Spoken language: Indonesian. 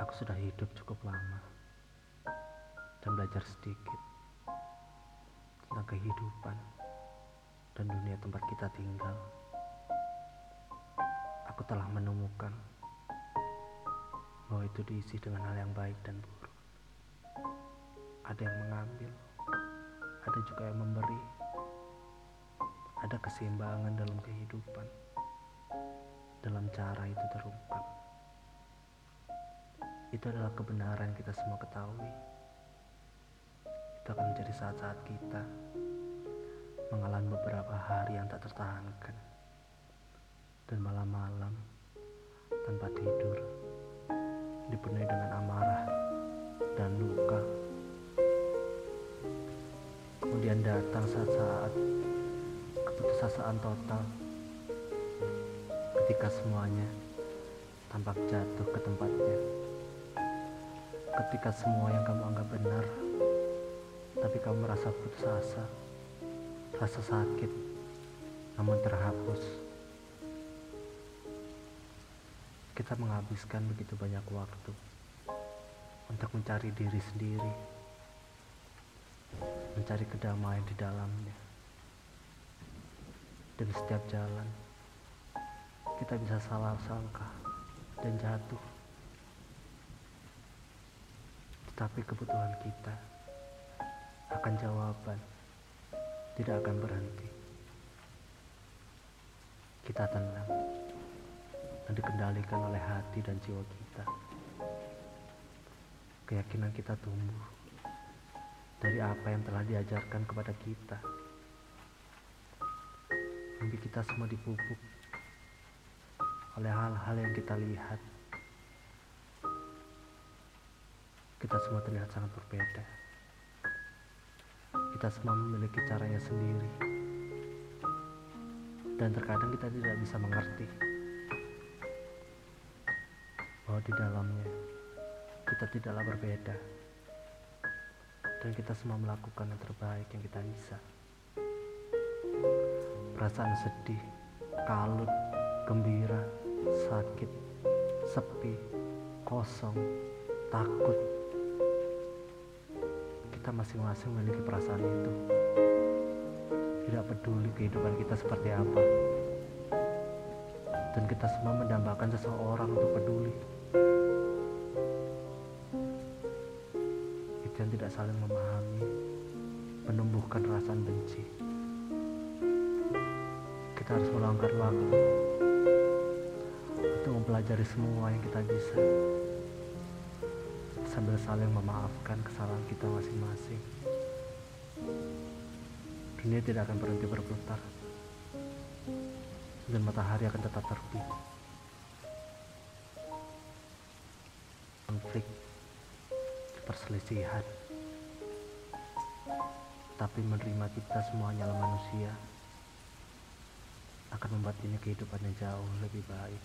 Aku sudah hidup cukup lama dan belajar sedikit tentang kehidupan dan dunia tempat kita tinggal. Aku telah menemukan bahwa itu diisi dengan hal yang baik dan buruk. Ada yang mengambil, ada juga yang memberi. Ada keseimbangan dalam kehidupan. Dalam cara itu terungkap. Itu adalah kebenaran kita semua ketahui. Itu akan menjadi saat-saat kita mengalami beberapa hari yang tak tertahankan. Dan malam-malam tanpa tidur dipenuhi dengan amarah dan luka. Kemudian datang saat-saat keputusasaan total ketika semuanya tampak jatuh ke tempatnya. Ketika semua yang kamu anggap benar, tapi kamu merasa putus asa, rasa sakit, namun terhapus. Kita menghabiskan begitu banyak waktu untuk mencari diri sendiri, mencari kedamaian di dalamnya. Dan setiap jalan, kita bisa salah sangka dan jatuh. Tetapi kebutuhan kita akan jawaban tidak akan berhenti. Kita tenang dan dikendalikan oleh hati dan jiwa kita. Keyakinan kita tumbuh dari apa yang telah diajarkan kepada kita. Mimpi kita semua dipupuk oleh hal-hal yang kita lihat. Kita semua terlihat sangat berbeda. Kita semua memiliki caranya sendiri. Dan terkadang kita tidak bisa mengerti bahwa di dalamnya kita tidaklah berbeda. Dan kita semua melakukan yang terbaik yang kita bisa. Perasaan sedih, kalut, gembira, sakit, sepi, kosong, takut. Kita masing-masing memiliki perasaan itu. Tidak peduli kehidupan kita seperti apa. Dan kita semua mendambakan seseorang untuk peduli. Itu tidak saling memahami, menumbuhkan rasa benci. Kita harus meluangkan waktu untuk mempelajari semua yang kita bisa sambil saling memaafkan kesalahan kita masing-masing. Dunia tidak akan berhenti berputar dan matahari akan tetap terbit. Konflik, perselisihan, tapi menerima kita semuanya adalah manusia akan membuat ini kehidupan yang jauh lebih baik.